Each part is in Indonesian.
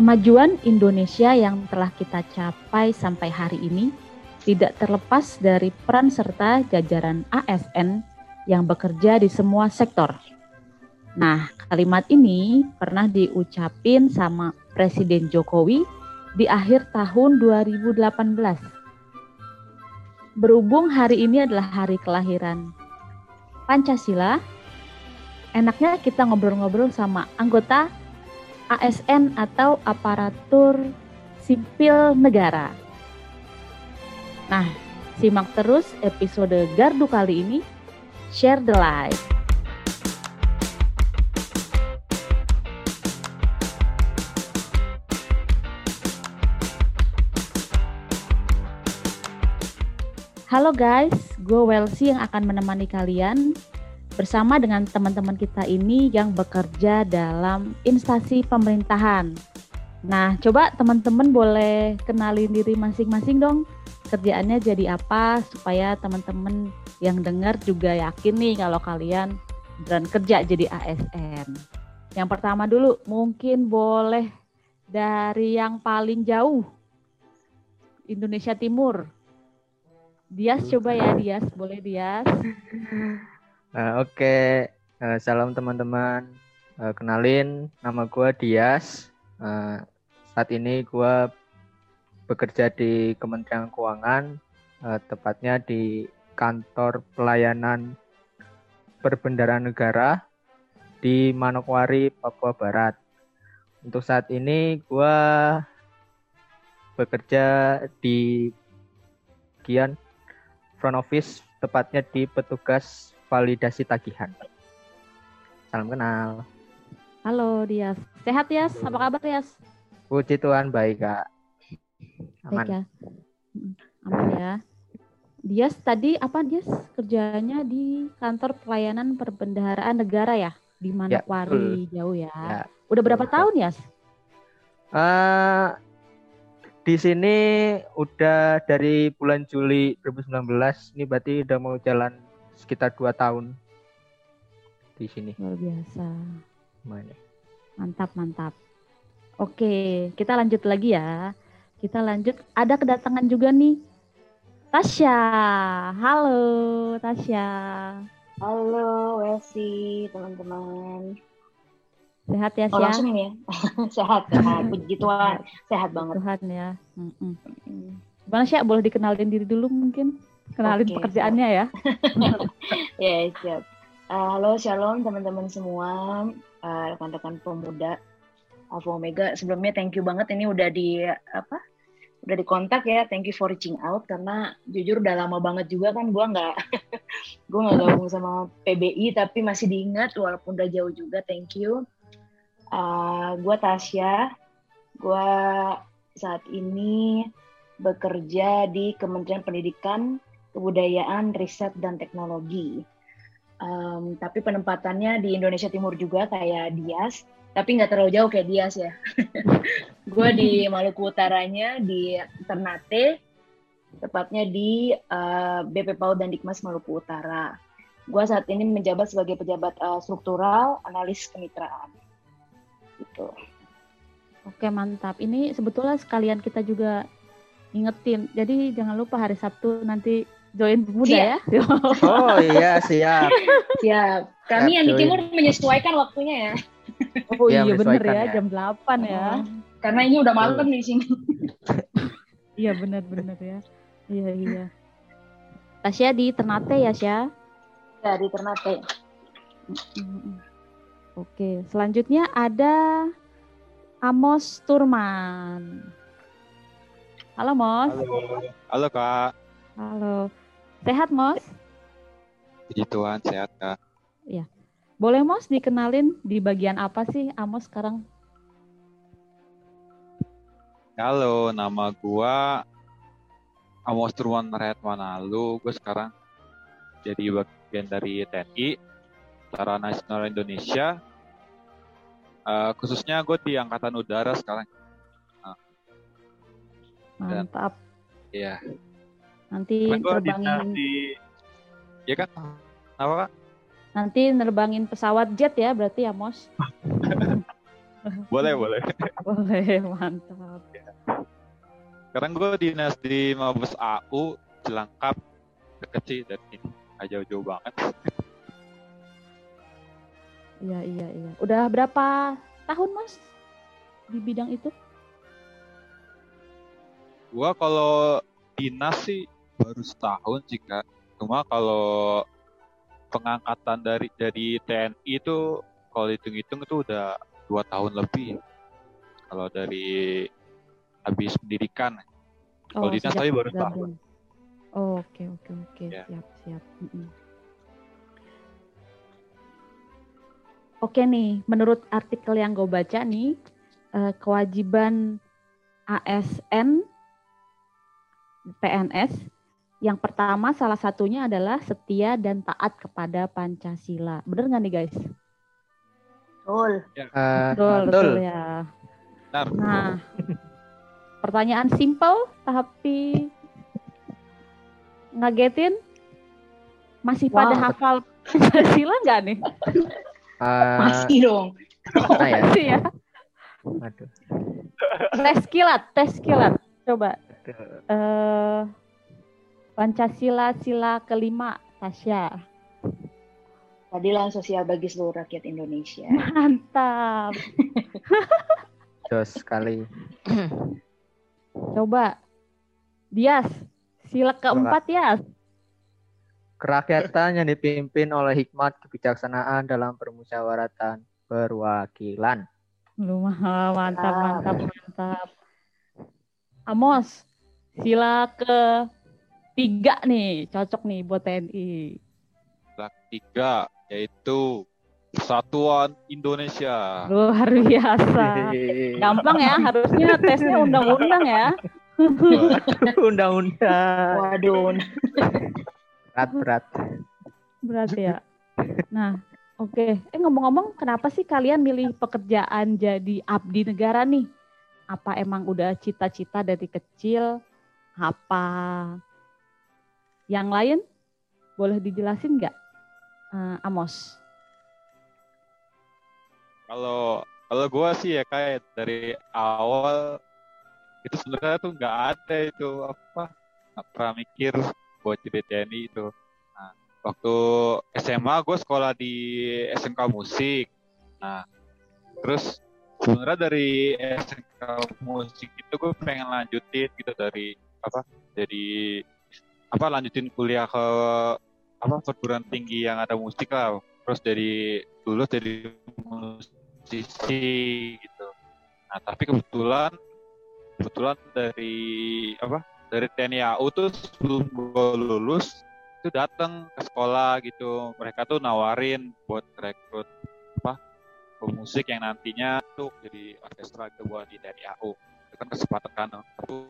Kemajuan Indonesia yang telah kita capai sampai hari ini tidak terlepas dari peran serta jajaran ASN yang bekerja di semua sektor. Nah, kalimat ini pernah diucapin sama Presiden Jokowi di akhir tahun 2018. Berhubung hari ini adalah hari kelahiran Pancasila, enaknya kita ngobrol-ngobrol sama anggota ASN atau aparatur sipil negara. Nah, simak terus episode Gardu kali ini, Share the Life. Halo guys, gue Welsi yang akan menemani kalian bersama dengan teman-teman kita ini yang bekerja dalam instansi pemerintahan. Nah, coba teman-teman boleh kenalin diri masing-masing dong. Kerjaannya jadi apa supaya teman-teman yang dengar juga yakin nih kalau kalian dan kerja jadi ASN. Yang pertama dulu mungkin boleh dari yang paling jauh Indonesia Timur. Dias coba ya Dias, boleh Dias. Uh, Oke, okay. uh, salam teman-teman. Uh, kenalin, nama gue Dias. Uh, saat ini gue bekerja di Kementerian Keuangan, uh, tepatnya di kantor pelayanan perbendaraan negara di Manokwari, Papua Barat. Untuk saat ini gue bekerja di bagian front office, tepatnya di petugas validasi tagihan. Salam kenal. Halo Dias. Sehat Dias? Apa kabar Dias? Puji Tuhan baik Kak. Aman. Baik ya. Aman ya. Dias tadi apa Dias kerjanya di kantor pelayanan perbendaharaan negara ya di Manokwari ya, jauh ya. ya. Udah berapa betul. tahun ya? Uh, di sini udah dari bulan Juli 2019 ini berarti udah mau jalan sekitar dua tahun di sini. Luar biasa. Mana? Mantap, mantap. Oke, kita lanjut lagi ya. Kita lanjut. Ada kedatangan juga nih. Tasya. Halo, Tasya. Halo, Welsi, teman-teman. Sehat ya, Oh, langsung ini ya? sehat, sehat. Puji Tuhan, sehat banget. Tuhan ya. Mm -mm. Gimana sih? Boleh dikenalin diri dulu mungkin? Kenalin okay, pekerjaannya ya. ya yeah, siap. Uh, halo shalom teman-teman semua, uh, rekan-rekan pemuda Alpha Omega. Sebelumnya thank you banget ini udah di apa? Udah di kontak ya. Thank you for reaching out karena jujur udah lama banget juga kan gua nggak gua nggak gabung sama PBI tapi masih diingat walaupun udah jauh juga. Thank you. Uh, gua Tasya. Gua saat ini bekerja di Kementerian Pendidikan kebudayaan, riset, dan teknologi. Um, tapi penempatannya di Indonesia Timur juga kayak Dias, tapi nggak terlalu jauh kayak Dias ya. gue di Maluku Utaranya di Ternate, tepatnya di uh, eh, BP PAUD dan Dikmas Maluku Utara. Gue saat ini menjabat sebagai pejabat uh, struktural, analis kemitraan. Gitu. Oke mantap. Ini sebetulnya sekalian kita juga ingetin. Jadi jangan lupa hari Sabtu nanti join muda ya. Oh iya siap. Siap. Kami siap, yang di timur menyesuaikan waktunya ya. Oh iya, iya bener ya, ya, jam 8 ya. Oh, karena ini udah malam di sini. iya bener-bener ya. Iya iya. Tasya di Ternate ya Sya? Ya di Ternate. Oke, selanjutnya ada Amos Turman. Halo Mos. Halo, halo Kak. Halo. Sehat, Mos? Puji Tuhan, sehat, Kak. Iya. Boleh, Mos, dikenalin di bagian apa sih Amos sekarang? Halo, nama gua Amos Turwan Red Manalu. Gue sekarang jadi bagian dari TNI, Tentara Nasional Indonesia. Uh, khususnya gue di Angkatan Udara sekarang. Uh, Mantap. Iya. Nanti terbangin di, ya kan? Apa kak? Nanti nerbangin pesawat jet ya berarti ya Mos. boleh boleh. Boleh, mantap. Sekarang gue dinas di Mabes AU Cilangkap deket sih dari sini. Nggak jauh-jauh banget. Iya, iya, iya. Udah berapa tahun, Mas? Di bidang itu? Gua kalau dinas sih baru setahun sih kak. Cuma kalau pengangkatan dari dari TNI itu kalau hitung-hitung itu udah dua tahun lebih. Kalau dari habis pendidikan. Kalau dinas tapi baru setahun. Oh, Oke, oke, oke. Ya. Siap, siap. Mm-mm. Oke nih, menurut artikel yang gue baca nih, eh, kewajiban ASN PNS yang pertama salah satunya adalah setia dan taat kepada Pancasila. Bener nggak nih guys? Betul. Eh, Betul, betul. betul ya. Benar. Nah, pertanyaan simple tapi ngagetin. Masih pada Wow. hafal Pancasila nggak nih? Eh, Masih dong. ya? Masih ya. Aduh. Tes kilat, tes kilat. Coba. Aduh. Pancasila sila kelima, Tasya. Keadilan sosial bagi seluruh rakyat Indonesia. Mantap. Jos sekali. Coba. Dias, sila keempat ya. Kerakyatan yang dipimpin oleh hikmat kebijaksanaan dalam permusyawaratan perwakilan. Lu mah mantap, mantap, mantap. Amos, sila ke tiga nih, cocok nih buat TNI. Yang tiga yaitu Persatuan Indonesia. Luar biasa. Gampang ya, harusnya tesnya undang-undang ya. Undang-undang. Waduh. Berat-berat. Berat ya. Nah, oke. Eh ngomong-ngomong, kenapa sih kalian milih pekerjaan jadi abdi negara nih? Apa emang udah cita-cita dari kecil? Apa yang lain? Boleh dijelasin nggak, Eh, Amos? Kalau kalau gua sih ya kayak dari awal itu sebenarnya tuh nggak ada itu apa nggak pernah mikir buat jadi TNI itu. Nah, waktu SMA gue sekolah di SMK musik. Nah, terus sebenarnya dari SMK musik itu gue pengen lanjutin gitu dari apa jadi apa lanjutin kuliah ke apa perguruan tinggi yang ada musik lah terus dari lulus jadi musisi gitu. Nah tapi kebetulan kebetulan dari apa dari TNI AU tuh sebelum gue lulus itu datang ke sekolah gitu. Mereka tuh nawarin buat rekrut apa pemusik yang nantinya tuh jadi orkestra gitu buat di TNI AU. Kan kesempatan kan.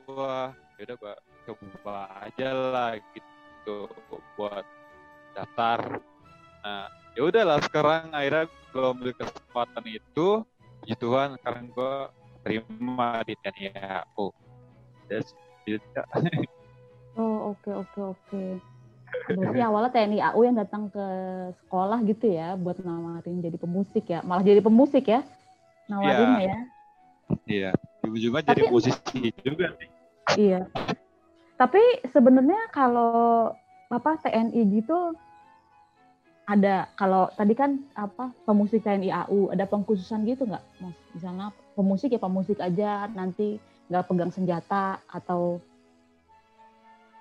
Wah, yaudah gua coba aja lah gitu buat daftar. Nah, ya udahlah sekarang akhirnya gue ambil kesempatan itu puji Tuhan sekarang gue terima di TNI AU That's it. Oh oke oke oke. Berarti awalnya TNI AU yang datang ke sekolah gitu ya buat nawarin jadi pemusik ya. Malah jadi pemusik ya nawarinnya ya. iya ujung-ujungnya jadi Tapi- musisi juga sih. Iya. Tapi sebenarnya kalau apa TNI gitu ada kalau tadi kan apa pemusik TNI AU ada pengkhususan gitu nggak mas? Misalnya pemusik ya pemusik aja nanti nggak pegang senjata atau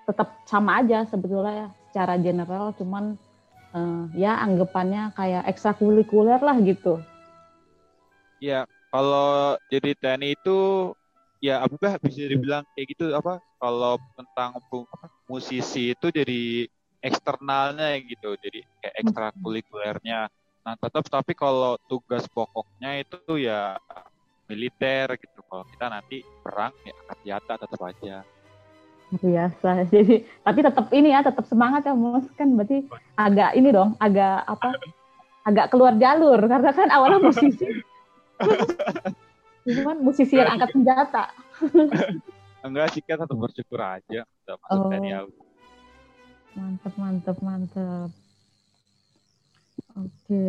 tetap sama aja sebetulnya ya, secara general cuman eh, ya anggapannya kayak ekstrakurikuler lah gitu. Iya, kalau jadi TNI itu ya apa bisa dibilang kayak gitu apa kalau tentang apa, musisi itu jadi eksternalnya gitu, jadi kayak ekstrakurikulernya. Nah, tetap tapi kalau tugas pokoknya itu ya militer gitu. Kalau kita nanti perang ya senjata tetap aja. biasa jadi tapi tetap ini ya tetap semangat ya mus kan berarti agak ini dong agak apa agak keluar jalur karena kan awalnya musisi cuman musisi yang angkat senjata Enggak sih kan tetap bersyukur aja udah masuk Oh. TNI AU. mantep mantep mantep oke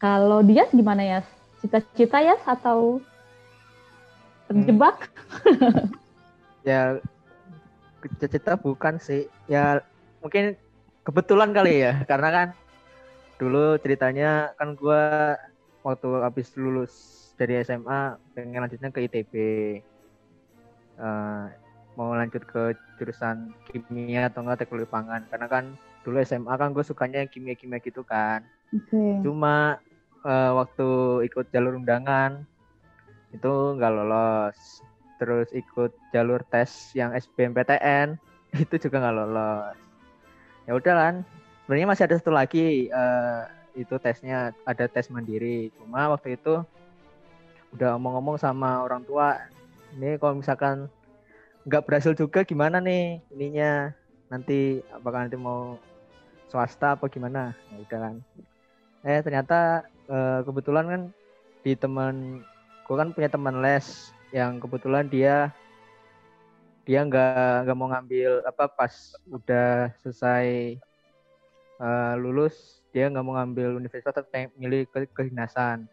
kalau dia gimana ya cita-cita ya atau terjebak? Hmm. ya cita-cita bukan sih. Ya mungkin kebetulan kali ya karena kan dulu ceritanya kan gua waktu habis lulus dari SMA pengen lanjutnya ke ITB uh, mau lanjut ke jurusan kimia atau enggak teknologi pangan. Karena kan dulu SMA kan gue sukanya kimia-kimia gitu kan. Okay. cuma uh, waktu ikut jalur undangan itu nggak lolos. Terus ikut jalur tes yang SBMPTN itu juga nggak lolos. Ya udah kan sebenarnya masih ada satu lagi uh, itu tesnya ada tes mandiri. Cuma waktu itu udah ngomong-ngomong sama orang tua ini kalau misalkan nggak berhasil juga gimana nih ininya? Nanti apakah nanti mau swasta apa gimana? Ya udah kan. Eh ternyata eh, kebetulan kan di teman gue kan punya teman les yang kebetulan dia dia nggak nggak mau ngambil apa pas udah selesai uh, lulus dia nggak mau ngambil universitas tapi pengen milih ke kedinasan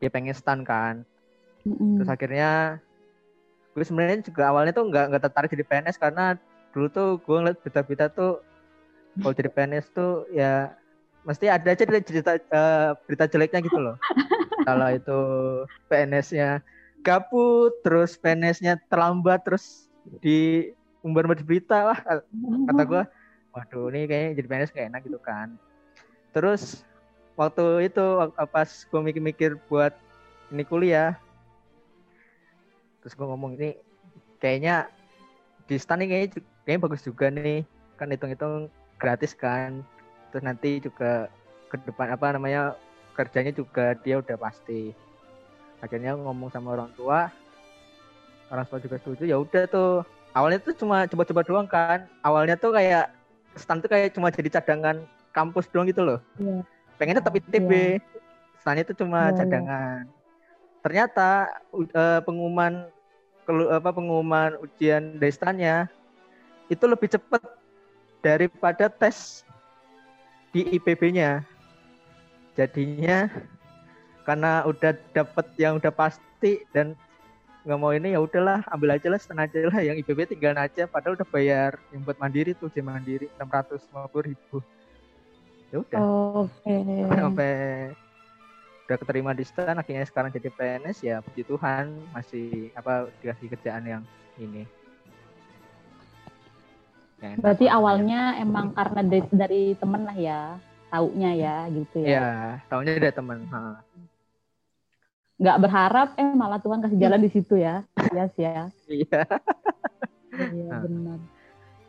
dia pengen stan kan. Mm-hmm. terus akhirnya gue sebenarnya juga awalnya tuh nggak nggak tertarik jadi PNS karena dulu tuh gue ngeliat berita-berita tuh kalau jadi PNS tuh ya mesti ada aja cerita uh, berita jeleknya gitu loh. Kalau itu PNS-nya gabut terus PNS-nya terlambat terus di umbar berita lah kata gue waduh ini kayaknya jadi PNS kayak enak gitu kan. Terus waktu itu pas gue mikir-mikir buat ini kuliah terus gue ngomong ini kayaknya di stan ini kayaknya, kayaknya bagus juga nih. Kan hitung-hitung gratis kan. Terus nanti juga ke depan apa namanya kerjanya juga dia udah pasti. Akhirnya ngomong sama orang tua orang tua juga setuju ya udah tuh. Awalnya tuh cuma coba-coba doang kan. Awalnya tuh kayak stand tuh kayak cuma jadi cadangan kampus doang gitu loh. Yeah. Pengen tetap ITB. Yeah. Stand itu cuma yeah, cadangan. Yeah. Ternyata uh, pengumuman kelu, apa pengumuman ujian dari standnya itu lebih cepat daripada tes di IPB-nya. Jadinya karena udah dapet yang udah pasti dan nggak mau ini ya udahlah ambil aja lah setengah aja lah yang IPB tinggal aja padahal udah bayar yang buat mandiri tuh ujian mandiri enam ratus lima puluh ribu ya udah oke okay. sampai udah keterima di stan akhirnya sekarang jadi PNS ya puji Tuhan masih apa dikasih kerjaan yang ini ya, berarti awalnya ya. emang karena dari, dari temen lah ya taunya ya gitu ya ya taunya dari temen ha. Nggak berharap eh malah Tuhan kasih jalan di situ ya. Yes ya. Iya. Iya benar.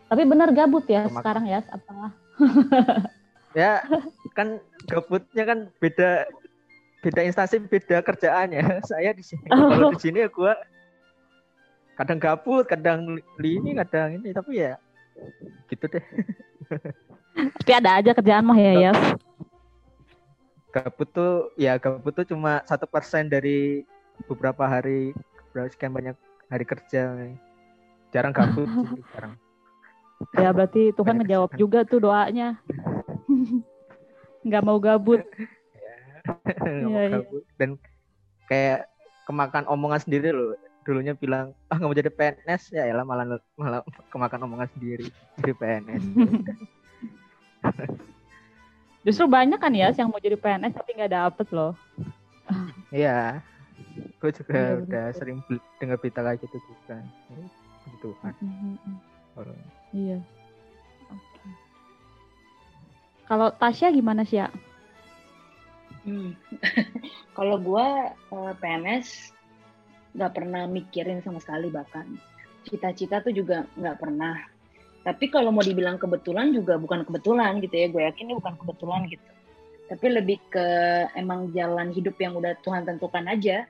Tapi benar gabut ya Kemak sekarang ya apa ya kan gabutnya kan beda beda instansi beda kerjaannya saya di sini oh. kalau di sini ya gue kadang gabut kadang ini kadang ini tapi ya gitu deh. Tapi ada aja kerjaan mah ya ya gabut tuh ya gabut tuh cuma satu persen dari beberapa hari berapa sekian banyak hari kerja jarang gabut sih, jarang. Ya berarti Tuhan ngejawab juga tuh doanya. Nggak mau gabut. Nggak mau iya, iya. gabut. Dan kayak kemakan omongan sendiri loh. Dulunya bilang ah nggak mau jadi PNS ya elah malah malah kemakan omongan sendiri jadi PNS justru banyak kan ya yang mau jadi PNS tapi nggak dapet loh. Iya. Gue juga ya, udah betul. sering dengar berita kayak gitu juga. Gitu kan iya. Kalau Tasya gimana sih ya? Hmm. Kalau gue uh, PNS nggak pernah mikirin sama sekali bahkan. Cita-cita tuh juga nggak pernah. Tapi kalau mau dibilang kebetulan juga bukan kebetulan gitu ya. Gue yakin ini bukan kebetulan gitu. Tapi lebih ke emang jalan hidup yang udah Tuhan tentukan aja.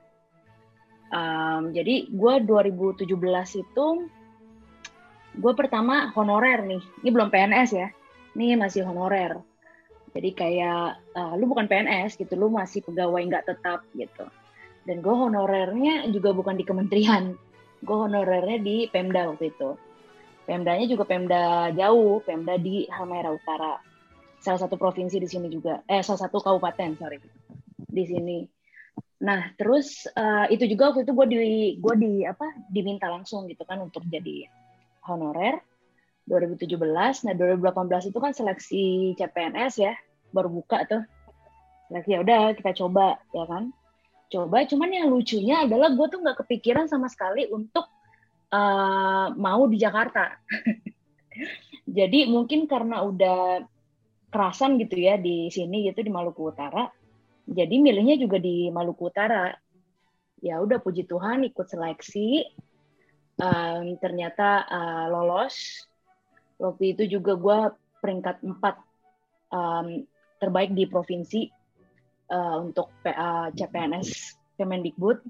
Um, jadi gue 2017 itu gue pertama honorer nih. Ini belum PNS ya. Ini masih honorer jadi kayak uh, lu bukan PNS gitu, lu masih pegawai nggak tetap gitu. Dan gue honorernya juga bukan di kementerian, gue honorernya di Pemda waktu itu. Pemdanya juga Pemda jauh, Pemda di Halmahera Utara, salah satu provinsi di sini juga, eh salah satu kabupaten sorry di sini. Nah, terus uh, itu juga waktu itu gue di gue di apa diminta langsung gitu kan untuk jadi honorer 2017. Nah, 2018 itu kan seleksi CPNS ya, baru buka tuh. Seleksi ya udah kita coba ya kan. Coba, cuman yang lucunya adalah gue tuh nggak kepikiran sama sekali untuk uh, mau di Jakarta. jadi mungkin karena udah kerasan gitu ya di sini gitu di Maluku Utara jadi milihnya juga di Maluku Utara. Ya udah puji Tuhan ikut seleksi. Um, ternyata uh, lolos. Waktu itu juga gue peringkat empat um, terbaik di provinsi uh, untuk PA CPNS Kemendikbud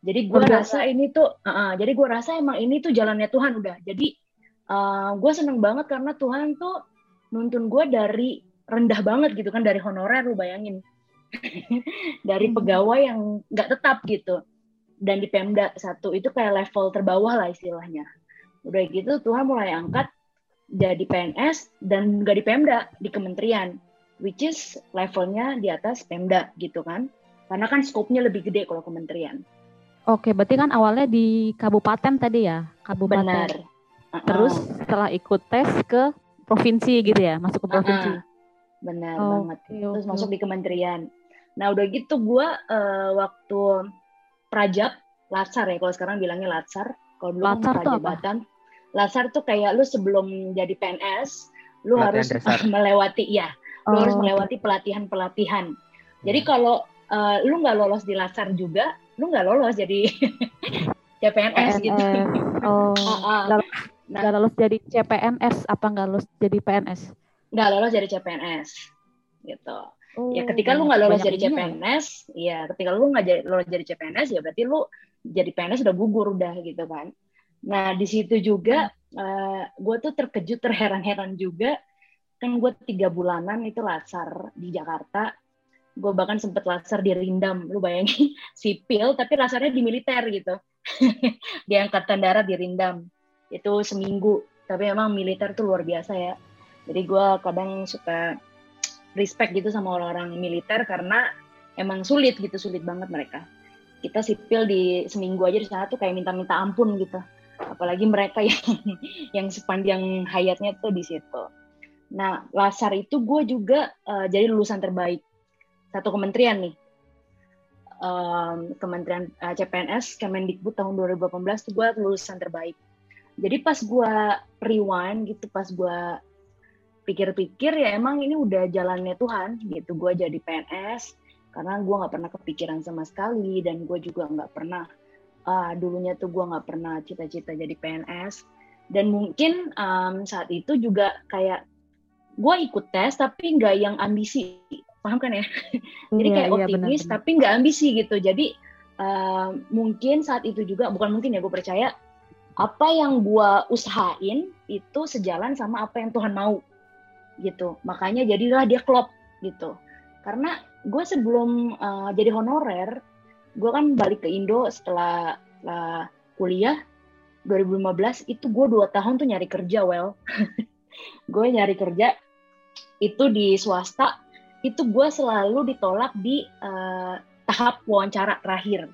jadi gue rasa ini tuh uh, uh, jadi gue rasa emang ini tuh jalannya Tuhan udah. Jadi uh, gue seneng banget karena Tuhan tuh nuntun gue dari rendah banget gitu kan dari honorer lu bayangin. Dari hmm. pegawai yang nggak tetap gitu. Dan di Pemda satu itu kayak level terbawah lah istilahnya. Udah gitu Tuhan mulai angkat jadi PNS dan nggak di Pemda di kementerian. Which is levelnya di atas Pemda gitu kan. Karena kan skopnya lebih gede kalau kementerian Oke, berarti kan awalnya di kabupaten tadi ya, kabupaten. Benar. Terus setelah ikut tes ke provinsi gitu ya, masuk ke provinsi. Uh -uh. Benar oh, banget. Okay, Terus okay. masuk di kementerian. Nah udah gitu gue uh, waktu prajab latsar ya kalau sekarang bilangnya latsar. Kalau dulu latsar kan prajabatan. Latsar tuh kayak lu sebelum jadi PNS, lu Pelatihan harus melewati ya, oh. lu harus oh. melewati pelatihan-pelatihan. Jadi hmm. kalau uh, lu nggak lolos di latsar juga, lu nggak lolos jadi CPNS gitu. Oh. uh. Nah, nggak lolos jadi CPNS apa nggak lolos jadi PNS? Nggak lolos jadi CPNS gitu. Oh, ya ketika lu nggak lolos jadi CPNS, ya ketika lu nggak lolos jadi CPNS ya berarti lu jadi PNS udah gugur udah gitu kan. Nah di situ juga hmm. uh, eh, gue tuh terkejut terheran-heran juga kan gue tiga bulanan itu latsar di Jakarta. Gue bahkan sempet latsar di Rindam, lu bayangin sipil tapi latsarnya di militer gitu. di angkatan darat di Rindam itu seminggu. Tapi emang militer tuh luar biasa ya. Jadi gue kadang suka respect gitu sama orang-orang militer karena emang sulit gitu sulit banget mereka kita sipil di seminggu aja di sana tuh kayak minta-minta ampun gitu apalagi mereka yang yang sepanjang hayatnya tuh di situ nah lasar itu gue juga uh, jadi lulusan terbaik satu kementerian nih. Um, kementerian uh, eh, CPNS Kemendikbud tahun 2018 tuh gue lulusan terbaik. Jadi pas gue rewind gitu pas gue pikir-pikir ya emang ini udah jalannya Tuhan gitu. Gue jadi PNS karena gue nggak pernah kepikiran sama sekali dan gue juga nggak pernah uh, dulunya tuh gue nggak pernah cita-cita jadi PNS dan mungkin um, saat itu juga kayak gue ikut tes tapi nggak yang ambisi paham kan ya? Jadi iya, kayak iya, optimis benar, tapi nggak ambisi gitu. Jadi uh, mungkin saat itu juga bukan mungkin ya gue percaya apa yang gue usahain itu sejalan sama apa yang Tuhan mau gitu. Makanya jadilah dia klop gitu. Karena gue sebelum uh, jadi honorer gue kan balik ke Indo setelah uh, kuliah 2015 itu gue dua tahun tuh nyari kerja well. Gue nyari kerja itu di swasta itu gue selalu ditolak di uh, tahap wawancara terakhir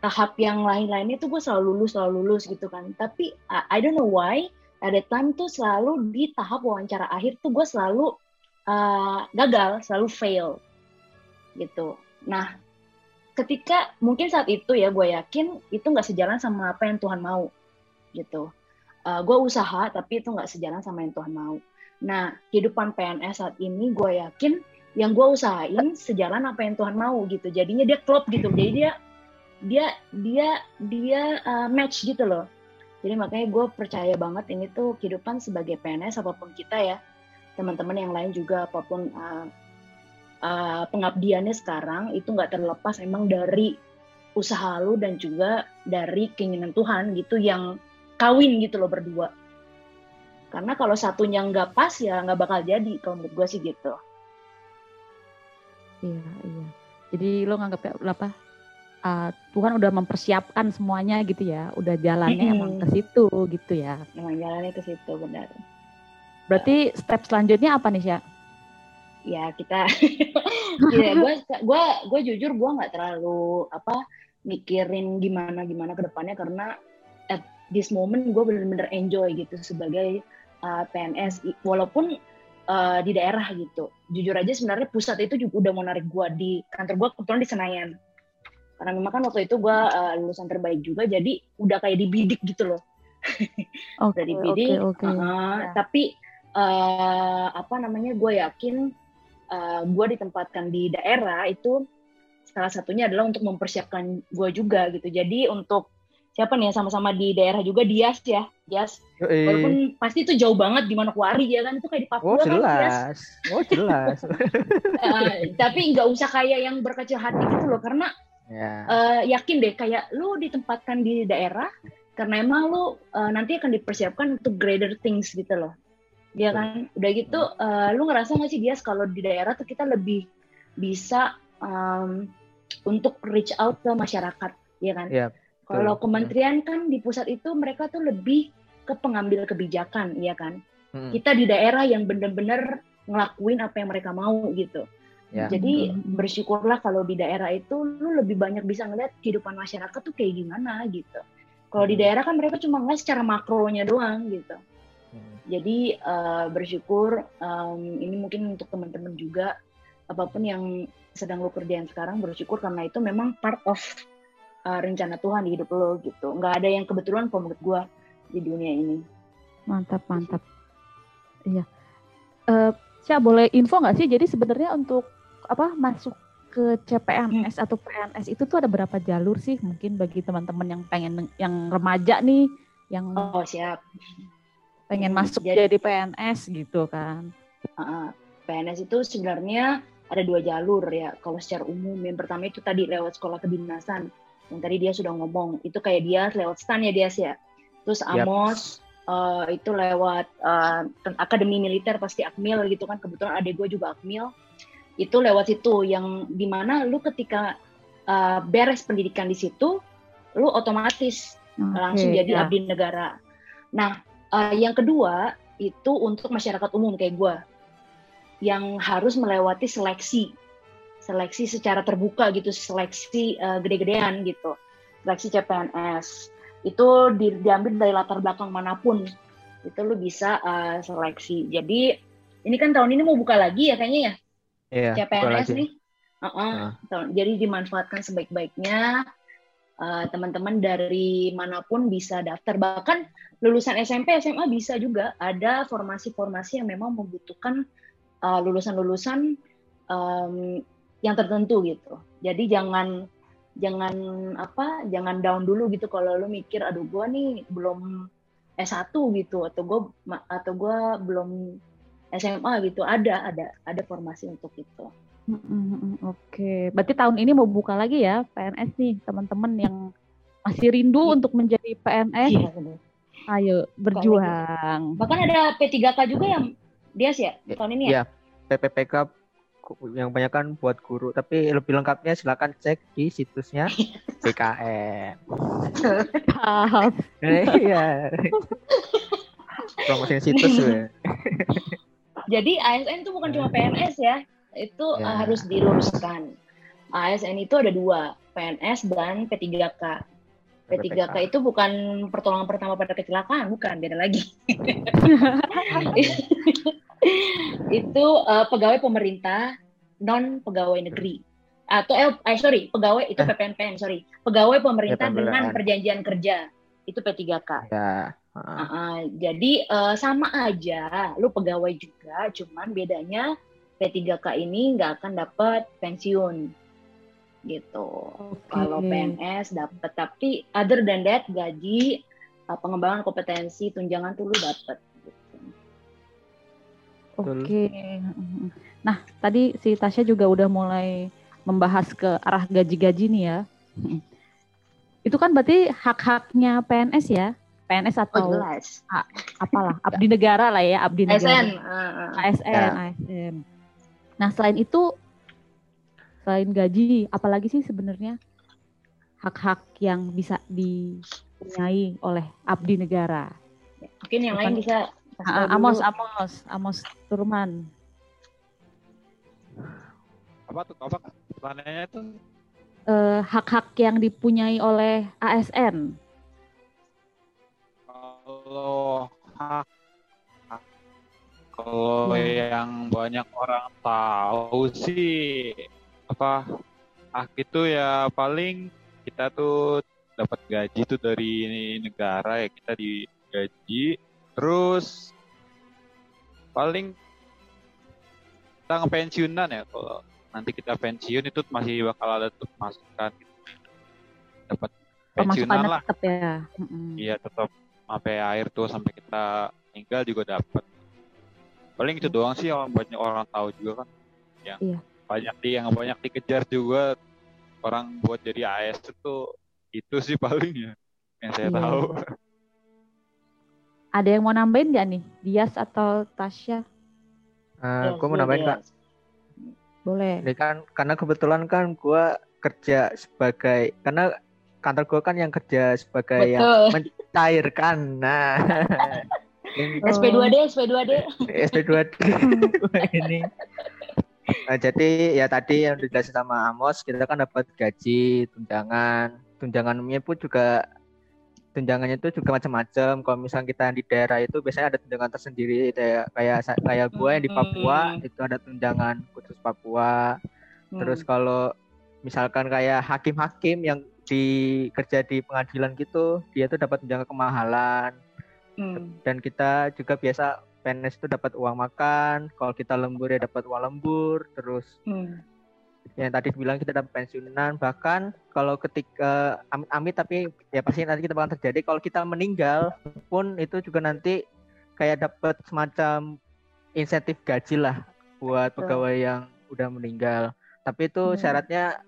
tahap yang lain-lainnya tuh gue selalu lulus selalu lulus gitu kan tapi uh, I don't know why that time tuh selalu di tahap wawancara akhir tuh gue selalu uh, gagal, selalu fail gitu. Nah, ketika mungkin saat itu ya gue yakin itu nggak sejalan sama apa yang Tuhan mau gitu. Uh, gue usaha tapi itu nggak sejalan sama yang Tuhan mau. Nah, kehidupan PNS saat ini gue yakin yang gue usahain sejalan apa yang Tuhan mau gitu. Jadinya dia klop gitu. Jadi dia dia dia dia uh, match gitu loh jadi makanya gue percaya banget ini tuh kehidupan sebagai PNS apa pun kita ya, teman-teman yang lain juga apa pun uh, uh, pengabdiannya sekarang itu nggak terlepas emang dari usaha lu dan juga dari keinginan Tuhan gitu yang kawin gitu loh berdua. Karena kalau satunya nggak pas ya nggak bakal jadi kalau menurut gue sih gitu. Iya iya. Jadi lo nganggap apa uh, Tuhan udah mempersiapkan semuanya gitu ya, udah jalannya mm -hmm. emang ke situ gitu ya. Emang jalannya ke situ benar. Berarti step selanjutnya apa nih, Sya? ya kita ya gue gue gue jujur gue nggak terlalu apa mikirin gimana gimana ke depannya karena at this moment gue bener-bener enjoy gitu sebagai uh, PNS walaupun uh, di daerah gitu jujur aja sebenarnya pusat itu juga udah mau narik gue di kantor gue kebetulan di Senayan karena memang kan waktu itu gue uh, lulusan terbaik juga jadi udah kayak dibidik gitu loh okay, udah dibidik okay, okay. Uh, yeah. tapi uh, apa namanya gue yakin uh, gue ditempatkan di daerah itu salah satunya adalah untuk mempersiapkan gue juga gitu. Jadi untuk siapa nih sama-sama di daerah juga Dias ya, Dias. Walaupun pasti itu jauh banget di Manokwari ya kan itu kayak di Papua oh, jelas. kan Dias. Oh jelas. uh, tapi nggak usah kayak yang berkecil hati gitu loh karena yeah. Ya. uh, yakin deh kayak lu ditempatkan di daerah karena emang lu uh, nanti akan dipersiapkan untuk greater things gitu loh. Ya kan, udah gitu, uh, lu ngerasa nggak sih Dias kalau di daerah tuh kita lebih bisa um, untuk reach out ke masyarakat, ya kan? Yeah, kalau kementerian kan di pusat itu mereka tuh lebih ke pengambil kebijakan, ya kan? Hmm. Kita di daerah yang benar-benar ngelakuin apa yang mereka mau gitu. Yeah. Jadi hmm. bersyukurlah kalau di daerah itu lu lebih banyak bisa ngeliat kehidupan masyarakat tuh kayak gimana gitu. Kalau di daerah kan mereka cuma ngeliat secara makronya doang gitu. Jadi uh, bersyukur um, ini mungkin untuk teman-teman juga apa pun yang sedang lo kerjain sekarang bersyukur karena itu memang part of uh, rencana Tuhan di hidup lo gitu. Nggak ada yang kebetulan kalau menurut gue di dunia ini. Mantap mantap. Iya. Uh, boleh info nggak sih? Jadi sebenarnya untuk apa masuk ke CPNS hmm. atau PNS itu tuh ada berapa jalur sih? Mungkin bagi teman-teman yang pengen yang remaja nih yang Oh siap pengen hmm, masuk jadi, jadi PNS gitu kan. Uh, PNS itu sebenarnya ada dua jalur ya. Kalau secara umum yang pertama itu tadi lewat sekolah kedinasan. Yang tadi dia sudah ngomong itu kayak dia lewat stan ya dia sih ya. Terus Amos yep. uh, itu lewat uh, akademi militer pasti Akmil gitu kan. Kebetulan adik gue juga Akmil. Itu lewat situ yang di mana lu ketika uh, beres pendidikan di situ, lu otomatis okay, langsung jadi ya. abdi negara. Nah Uh, yang kedua itu untuk masyarakat umum kayak gue yang harus melewati seleksi seleksi secara terbuka gitu seleksi uh, gede-gedean gitu. Seleksi CPNS itu di, diambil dari latar belakang mana pun. Itu lu bisa uh, seleksi. Jadi ini kan tahun ini mau buka lagi ya kayaknya ya? Yeah, CPNS nih? Uh -uh. Uh. jadi dimanfaatkan sebaik-baiknya teman-teman uh, dari mana pun bisa daftar. Bahkan lulusan SMP SMA bisa juga ada formasi-formasi yang memang membutuhkan uh, lulusan-lulusan um, yang tertentu gitu jadi jangan jangan apa jangan down dulu gitu kalau lu mikir aduh gua nih belum S1 gitu atau gua atau gua belum SMA gitu ada ada ada formasi untuk itu. Oke, okay. berarti tahun ini mau buka lagi ya PNS nih teman-teman yang masih rindu iya. untuk menjadi PNS. Iya, Ayo berjuang. Bahkan ada P3K juga yang dia sih ya tahun ini ya. Iya, PPPK yang banyak kan buat guru, tapi lebih lengkapnya silakan cek di situsnya BKN. Iya. Promosiin situs ya. Jadi ASN itu bukan cuma PNS ya, itu ya. harus diluruskan. ASN itu ada dua, PNS dan P3K. P3K itu bukan pertolongan pertama pada kecelakaan, bukan, beda lagi. itu uh, pegawai pemerintah non pegawai negeri atau eh, eh sorry pegawai itu PPNPN sorry pegawai pemerintah ya, dengan perjanjian kerja itu P3K. Ya. Uh. Uh, uh, jadi uh, sama aja, lu pegawai juga, cuman bedanya P3K ini nggak akan dapat pensiun gitu. Okay. Kalau PNS dapat, tapi other than that gaji, uh, pengembangan kompetensi, tunjangan tuh lu dapat. Gitu. Oke. Okay. Nah tadi si Tasya juga udah mulai membahas ke arah gaji-gaji nih ya. Itu kan berarti hak-haknya PNS ya? PNS atau oh, apalah abdi negara lah ya abdi negara ASN uh, ASN ya. ASN nah selain itu selain gaji, apalagi sih sebenarnya hak-hak yang bisa dipunyai oleh abdi negara? Mungkin yang lain bisa Amos, Amos, Amos Turman. apa tuh apa pertanyaannya itu Eh, hak-hak yang dipunyai oleh ASN. kalau hak kalau Ya. yang banyak orang tahu sih apa hak itu ya paling kita tuh dapat gaji tuh dari negara ya kita digaji terus paling kita ngepensiunan ya kalau nanti kita pensiun itu masih bakal ada tuh masukan gitu. dapat pensiunan lah tetap ya. Iya tetap sampai air tuh sampai kita meninggal juga dapat. Paling itu doang sih yang banyak orang tahu juga kan. Yang Iya. Banyak di yang banyak dikejar juga orang buat jadi AS itu itu sih paling ya yang saya Iya. tahu. Ada yang mau nambahin nggak nih? Dias atau Tasya? Uh, Ya, gue mau nambahin kak. Boleh. Ini kan karena kebetulan kan gue kerja sebagai karena kantor gue kan yang kerja sebagai yang Betul. mencairkan. Nah, ini SP2D, SP2D. SP2D ini. Nah, jadi ya tadi yang dijelasin sama Amos, kita kan dapat gaji, tunjangan, tunjangannya pun juga tunjangannya itu juga macam-macam. Kalau misalnya kita di daerah itu biasanya ada tunjangan tersendiri kayak kayak sa- kayak gue yang di Papua Hmm. itu ada tunjangan khusus Papua. Terus kalau misalkan kayak hakim-hakim yang di kerja di pengadilan gitu, dia tuh dapat tunjangan kemahalan Hmm. dan kita juga biasa PNS itu dapat uang makan, kalau kita lembur ya dapat uang lembur, terus Hmm. yang tadi bilang kita dapat pensiunan, bahkan kalau ketika amit-amit tapi ya pasti nanti kita bakal terjadi kalau kita meninggal pun itu juga nanti kayak dapat semacam insentif gaji lah buat pegawai yang udah meninggal. Tapi itu Hmm. syaratnya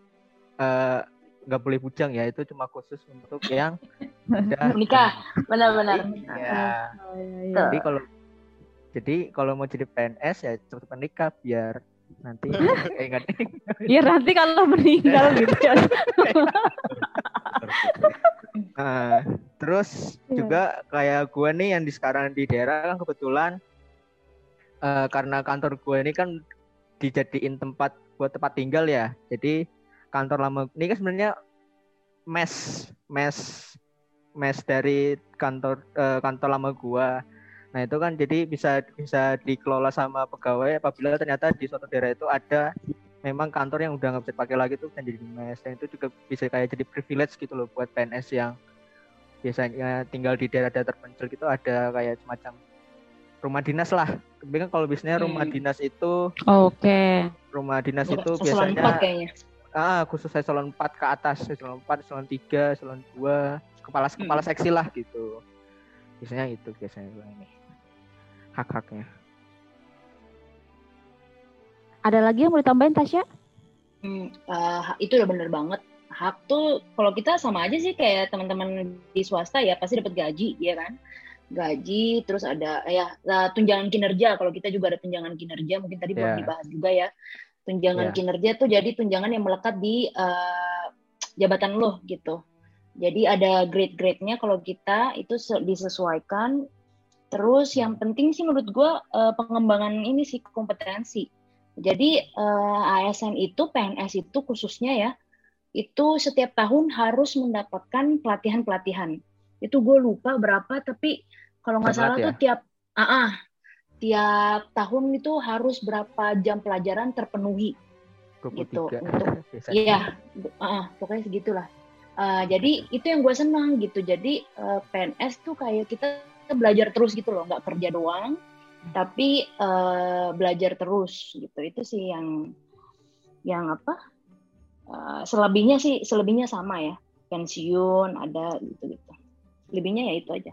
eh, nggak boleh bujang ya, itu cuma khusus untuk yang udah Menikah, benar-benar. Ya. Oh, iya, iya. Jadi kalau jadi kalau mau jadi PNS ya cepet menikah biar nanti eh, enggak Iya nanti kalau meninggal gitu ya. Nah, terus Iya. juga kayak gue nih yang di sekarang di daerah kan kebetulan eh, karena kantor gue ini kan dijadiin tempat buat tempat tinggal ya. Jadi kantor lama ini kan sebenarnya mes mes mes dari kantor eh, kantor lama gua. Nah, itu kan jadi bisa bisa dikelola sama pegawai apabila ternyata di suatu daerah itu ada memang kantor yang udah nggak bisa dipakai lagi tuh kan jadi mes dan itu juga bisa kayak jadi privilege gitu loh buat PNS yang biasanya tinggal di daerah-daerah terpencil gitu ada kayak semacam rumah dinas lah. Tapi kan kalau biasanya rumah Hmm. dinas itu Oke. rumah dinas itu Eselon biasanya ah khusus eselon 4 ke atas, eselon 4, eselon 3, eselon 2, kepala kepala Hmm. seksi lah gitu. Biasanya itu biasanya ini. Hak-haknya. Ada lagi yang mau ditambahin Tasya? Hmm, eh, itu udah bener banget. Hak tuh kalau kita sama aja sih kayak teman-teman di swasta ya pasti dapat gaji, ya kan? Gaji, terus ada ya eh, tunjangan kinerja. Kalau kita juga ada tunjangan kinerja, mungkin tadi belum Ya. dibahas juga ya. Tunjangan Ya. kinerja tuh jadi tunjangan yang melekat di eh, jabatan lo gitu. Jadi ada grade-grade-nya kalau kita itu se- disesuaikan. Terus yang penting sih menurut gua eh, pengembangan ini sih kompetensi. Jadi eh, ASN itu PNS itu khususnya ya itu setiap tahun harus mendapatkan pelatihan-pelatihan. Itu gue lupa berapa tapi kalau nggak salah ya? tuh tiap ah ah, tiap tahun itu harus berapa jam pelajaran terpenuhi. 23 Gitu, untuk-. Iya, ah, ah, pokoknya segitulah. Eh, jadi itu yang gue senang gitu. Jadi eh, PNS tuh kayak kita belajar terus gitu loh, nggak kerja doang, tapi eh, belajar terus gitu. Itu sih yang yang apa? eh, selebihnya sih selebihnya sama ya, pensiun ada gitu gitu. Lebihnya ya itu aja.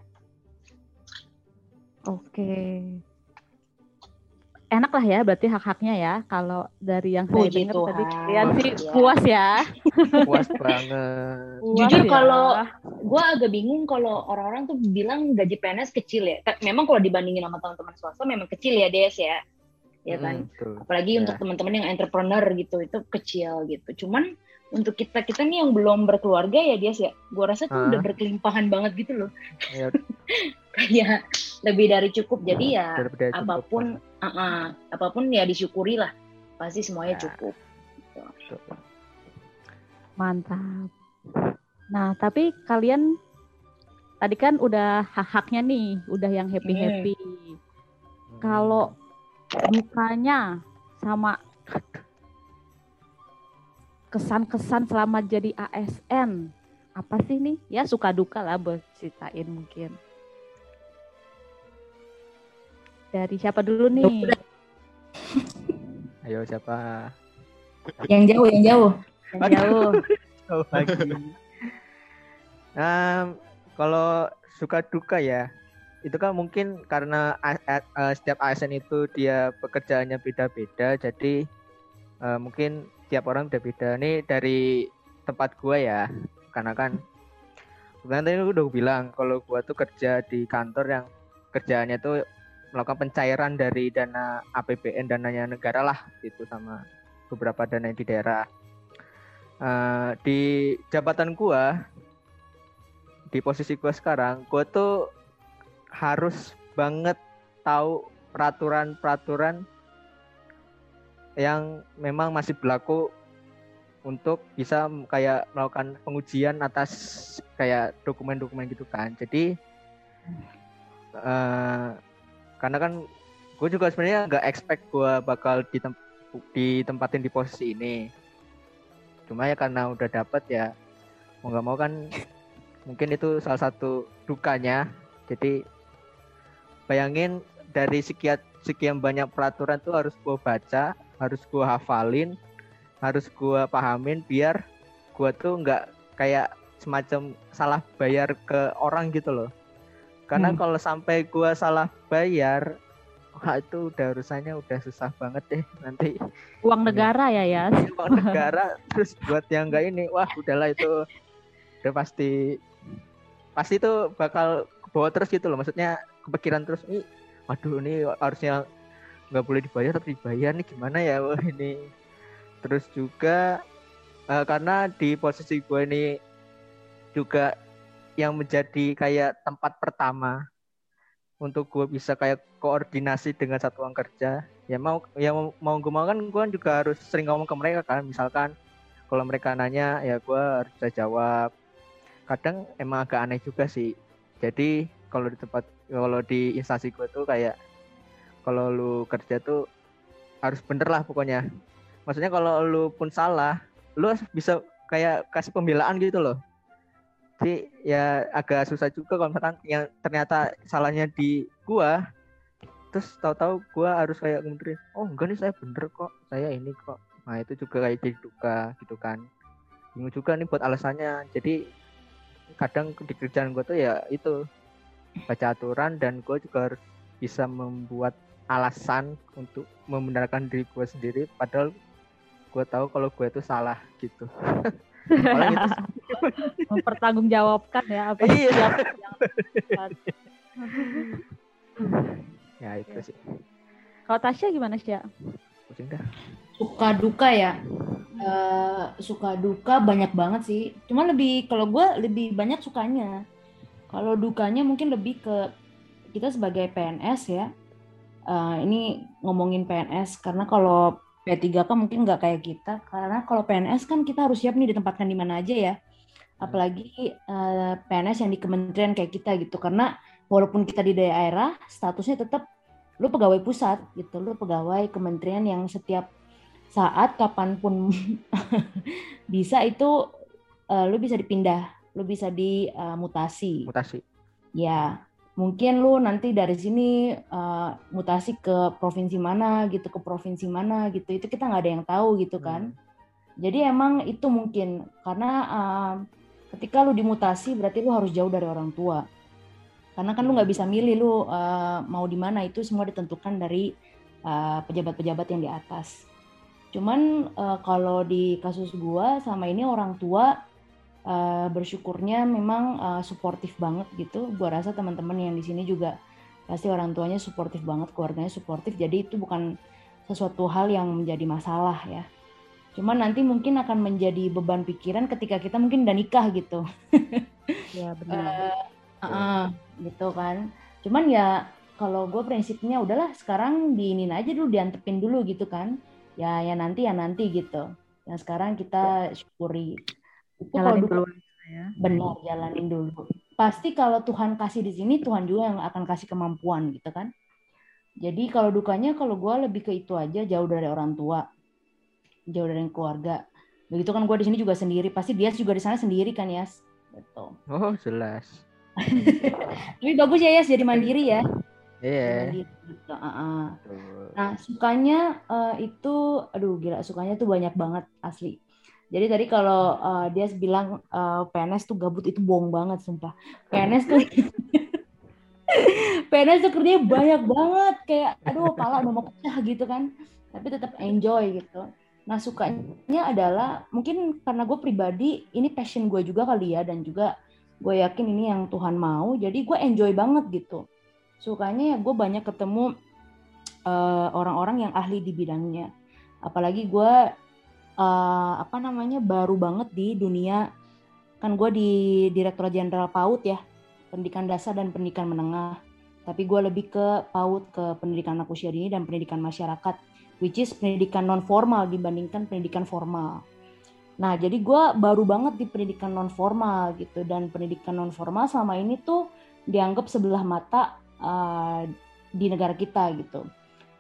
Oke. Enak lah ya berarti hak-haknya ya kalau dari yang saya Puji dengar tadi Tuhan. kalian sih Ya. puas ya. Puas banget. Puas Jujur ya. kalau gue agak bingung kalau orang-orang tuh bilang gaji PNS kecil ya. Memang kalau dibandingin sama teman-teman swasta memang kecil ya Des ya, ya kan. Mm, betul. apalagi Ya. untuk teman-teman yang entrepreneur gitu itu kecil gitu cuman untuk kita kita nih yang belum berkeluarga ya dia ya gua rasa tuh Ah. udah berkelimpahan banget gitu loh Ya, kayak lebih dari cukup jadi ya cukup. apa pun ah, ah, apa pun ya disyukuri lah pasti semuanya Ya. cukup gitu. Mantap. Nah, tapi kalian tadi kan udah hak-haknya nih, udah yang happy-happy. Hmm. Kalau dukanya sama kesan-kesan selama jadi ASN apa sih nih? Ya suka duka lah buat ceritain mungkin. Dari siapa dulu nih? Ayo siapa? Yang jauh, yang jauh. Yang jauh. Oh, lagi. Em, kalau suka duka ya, itu kan mungkin karena eh, setiap ASN itu dia pekerjaannya beda-beda, jadi eh, mungkin tiap orang beda-beda. Nih dari tempat gua ya, karena kan sebenarnya tadi gua udah bilang kalau gua tuh kerja di kantor yang kerjaannya tuh melakukan pencairan dari dana APBN dananya negara lah gitu sama beberapa dana di daerah. Eh, di jabatan gua di posisi gua sekarang, gua tuh harus banget tahu peraturan-peraturan yang memang masih berlaku untuk bisa kayak melakukan pengujian atas kayak dokumen-dokumen gitu kan. Jadi eh karena kan gue juga sebenarnya nggak expect gue bakal ditem- ditempatin di posisi ini. Cuma ya karena udah dapet ya mau nggak mau kan mungkin itu salah satu dukanya. Jadi bayangin dari sekian sekian banyak peraturan tuh harus gue baca, harus gue hafalin, harus gue pahamin biar gue tuh nggak kayak semacam salah bayar ke orang gitu loh. Karena Hmm. kalau sampai gue salah bayar, wah itu udah urusannya udah susah banget deh nanti Uang negara ya ya. uang negara terus buat yang enggak ini wah udahlah itu udah pasti pasti itu bakal bawa terus gitu loh maksudnya kepikiran terus ini waduh ini harusnya nggak boleh dibayar tapi dibayar nih gimana ya wah ini. Terus juga eh, karena di posisi gue ini juga yang menjadi kayak tempat pertama untuk gue bisa kayak koordinasi dengan satuan kerja. Ya mau ya mau, gue mau kan gue juga harus sering ngomong ke mereka kan. Misalkan kalau mereka nanya ya gue harus jawab. Kadang emang agak aneh juga sih. Jadi kalau di tempat kalau di instansi gue tuh kayak kalau lu kerja tuh harus bener lah pokoknya. Maksudnya kalau lu pun salah lu bisa kayak kasih pembelaan gitu loh. Jadi ya agak susah juga kalau misalkan yang ternyata salahnya di gua terus tahu-tahu gua harus kayak ngebenerin oh enggak nih saya bener kok saya ini kok. Nah itu juga kayak jadi duka gitu kan. Bingung juga nih buat alasannya. Jadi kadang di kerjaan gua tuh ya itu baca aturan dan gua juga harus bisa membuat alasan untuk membenarkan diri gua sendiri padahal gua tahu kalau gue itu salah gitu itu Mempertanggungjawabkan ya apa Iya. yang yang- ya itu sih Kalau Tasya gimana sih ya? pusing dah Suka duka ya. Eh, suka duka banyak banget sih. Cuma lebih kalau gue lebih banyak sukanya. Kalau dukanya mungkin lebih ke kita sebagai PNS ya. Eh, ini ngomongin PNS karena kalau P3K mungkin nggak kayak kita. Karena kalau PNS kan kita harus siap nih ditempatkan di mana aja ya. Apalagi eh, PNS yang di kementerian kayak kita gitu. Karena walaupun kita di daerah, statusnya tetap lu pegawai pusat gitu. Lu pegawai kementerian yang setiap saat kapan pun bisa itu eh, lu bisa dipindah, lu bisa dimutasi. mutasi Ya, mungkin lu nanti dari sini eh, mutasi ke provinsi mana gitu, ke provinsi mana gitu. Itu kita nggak ada yang tahu gitu kan. Jadi emang itu mungkin karena eh, ketika lu dimutasi berarti lu harus jauh dari orang tua. Karena kan lu nggak bisa milih lu eh, mau di mana itu semua ditentukan dari pejabat-pejabat yang di atas. Cuman eh, kalau di kasus gua sama ini orang tua eh, bersyukurnya memang eh, suportif banget gitu. Gua rasa teman-teman yang di sini juga pasti orang tuanya suportif banget, keluarganya suportif. Jadi itu bukan sesuatu hal yang menjadi masalah ya. Cuman nanti mungkin akan menjadi beban pikiran ketika kita mungkin udah nikah gitu. Ya benar. Eh, Heeh, gitu kan. Cuman ya kalau gue prinsipnya udahlah sekarang diinin aja dulu diantepin dulu gitu kan. Ya ya nanti ya nanti gitu. yang sekarang kita syukuri itu kalau Jalanin dulu ya. benar jalanin dulu pasti kalau Tuhan kasih di sini Tuhan juga yang akan kasih kemampuan gitu kan jadi kalau dukanya kalau gue lebih ke itu aja jauh dari orang tua jauh dari keluarga begitu kan gue di sini juga sendiri pasti dia juga di sana sendiri kan ya gitu Oh, jelas. tapi bagus ya ya jadi mandiri ya Iya. Mandiri gitu. Betul. Nah, sukanya eh, itu, aduh gila, sukanya tuh banyak banget asli. Jadi tadi kalau eh, dia bilang eh, PNS tuh gabut itu bohong banget, sumpah. PNS tuh, PNS tuh kerjanya banyak banget, kayak aduh kepala udah mau pecah gitu kan. Tapi tetap enjoy gitu. Nah, sukanya adalah mungkin karena gue pribadi ini passion gue juga kali ya dan juga gue yakin ini yang Tuhan mau. Jadi gue enjoy banget gitu. Sukanya ya gue banyak ketemu eh, orang-orang yang ahli di bidangnya. Apalagi gue eh, apa namanya baru banget di dunia kan gue di Direktorat Jenderal PAUD ya, pendidikan dasar dan pendidikan menengah. Tapi gue lebih ke PAUD ke pendidikan anak usia dini dan pendidikan masyarakat, which is pendidikan non formal dibandingkan pendidikan formal. Nah, jadi gue baru banget di pendidikan non formal gitu dan pendidikan non formal selama ini tuh dianggap sebelah mata uh, di negara kita gitu.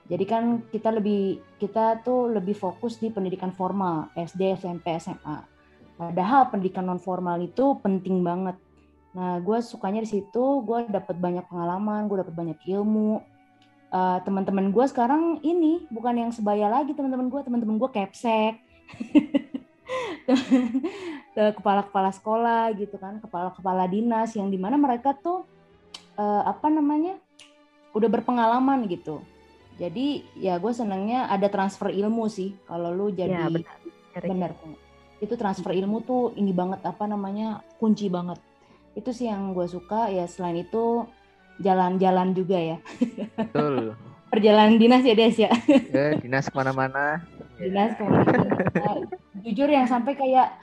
Jadi kan kita lebih kita tuh lebih fokus di pendidikan formal SD, SMP, SMA. Padahal pendidikan non formal itu penting banget. Nah, gue sukanya di situ, gue dapat banyak pengalaman, gue dapat banyak ilmu. Uh, teman-teman gue sekarang ini bukan yang sebaya lagi teman-teman gue, teman-teman gue kepsek, kepala-kepala sekolah gitu kan, kepala-kepala dinas yang di mana mereka tuh uh, apa namanya udah berpengalaman gitu. Jadi ya gue senangnya ada transfer ilmu sih. Kalau lu jadi Ya, benar. benar. Itu transfer ilmu tuh ini banget apa namanya kunci banget. Itu sih yang gue suka. Ya selain itu jalan-jalan juga ya. Betul. perjalanan dinas ya Des ya? Ya, dinas ke mana-mana. dinas ke mana jujur yang sampai kayak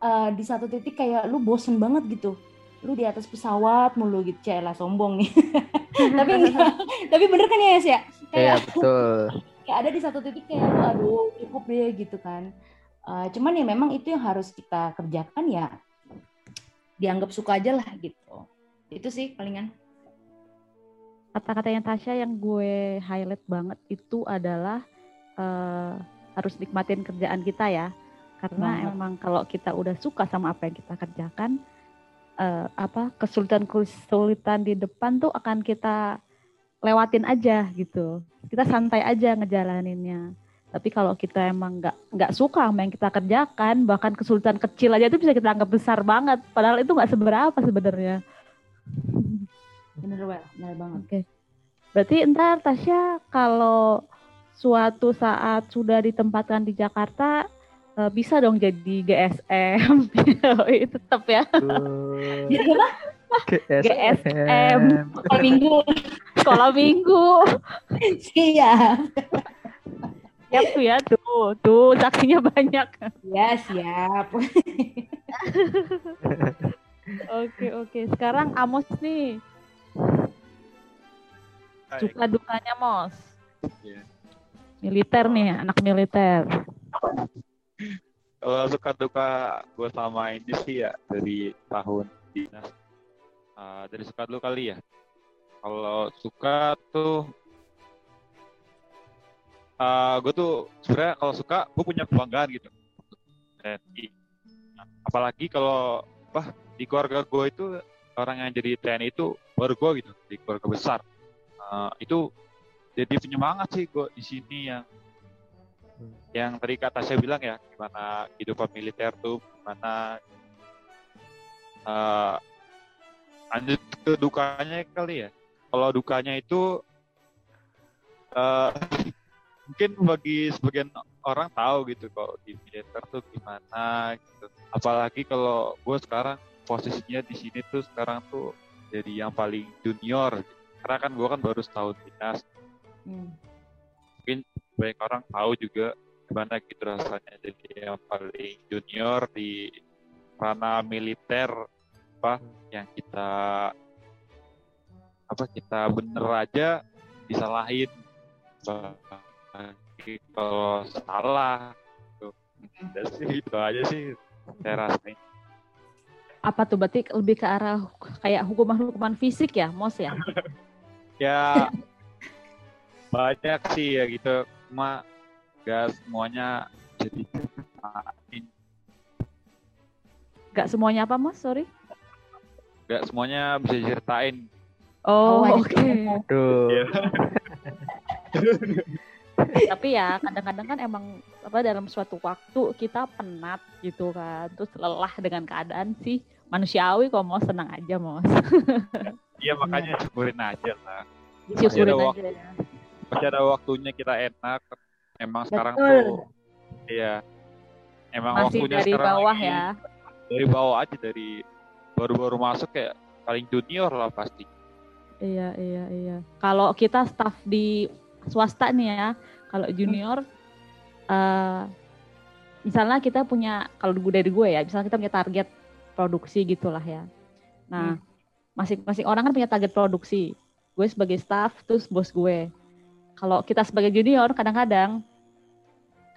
eh, di satu titik kayak lu bosen banget gitu. Lu di atas pesawat mulu gitu. Cela sombong nih tapi enggak tapi bener kan ya Yes ya Iya, kayak betul. kayak ada di satu titik kayak aduh cukup deh gitu kan Eh, cuman ya memang itu yang harus kita kerjakan ya dianggap suka aja lah gitu itu sih palingan Kata-katanya Tasya yang gue highlight banget itu adalah eh, harus nikmatin kerjaan kita ya. Karena Banget. emang kalau kita udah suka sama apa yang kita kerjakan, eh, apa kesulitan-kesulitan di depan tuh akan kita lewatin aja gitu. Kita santai aja ngejalaninnya. Tapi kalau kita emang nggak nggak suka sama yang kita kerjakan, bahkan kesulitan kecil aja itu bisa kita anggap besar banget. Padahal itu nggak seberapa sebenarnya. bener well bener banget Oke. Berarti ntar Tasya kalau suatu saat sudah ditempatkan di Jakarta eh, bisa dong jadi GSM. Itu tetap ya. Jadi apa GSM. Sekolah minggu Sekolah minggu. siap Siap tuh ya tuh. Tuh saksinya banyak. ya siap Oke oke. Sekarang Amos nih. Suka dukanya Mos. Iya. Militer nih, anak militer. Kalau suka duka gue sama ini sih ya dari tahun dinas. Eh, dari suka dulu kali ya. Kalau suka tuh eh gue tuh sebenarnya kalau suka gue punya kebanggaan gitu. TNI. Apalagi kalau wah di keluarga gue itu orang yang jadi TNI itu baru gue gitu di keluarga besar. Eh, itu jadi penyemangat sih gue di sini yang yang tadi kata saya bilang ya gimana kehidupan militer tuh gimana eh lanjut ke dukanya kali ya kalau dukanya itu eh mungkin bagi sebagian orang tahu gitu kalau di militer tuh gimana gitu apalagi kalau gue sekarang posisinya di sini tuh sekarang tuh jadi yang paling junior gitu. karena kan gue kan baru setahun dinas Hmm. Banyak orang tahu juga gimana gitu rasanya jadi yang paling junior di ranah militer apa yang kita apa kita bener aja disalahin kalau salah. Udah sih itu aja sih saya rasain. Apa tuh berarti lebih ke arah kayak hukuman-hukuman fisik ya, Mos ya? Ya banyak sih ya gitu. Cuma gak semuanya jadi Gak semuanya apa, Mos? Sorry. gak semuanya bisa diceritain. Oh, Oh, oke. Aduh. Iya. Tapi ya kadang-kadang kan emang apa dalam suatu waktu kita penat gitu kan, terus lelah dengan keadaan sih manusiawi kok mau senang aja Mos. Iya makanya syukurin aja lah. Syukurin aja ya. Masih ada waktunya kita enak. Emang sekarang Betul. tuh iya. Emang Masih waktunya dari sekarang bawah lagi ya. Dari bawah aja dari baru-baru masuk kayak paling junior lah pasti. Iya, iya, iya. Kalau kita staff di swasta nih ya, kalau junior, eh misalnya kita punya, kalau gue dari gue ya, misalnya kita punya target produksi gitulah ya. Nah, masing-masing orang kan punya target produksi. Gue sebagai staff, terus bos gue. Kalau kita sebagai junior, kadang-kadang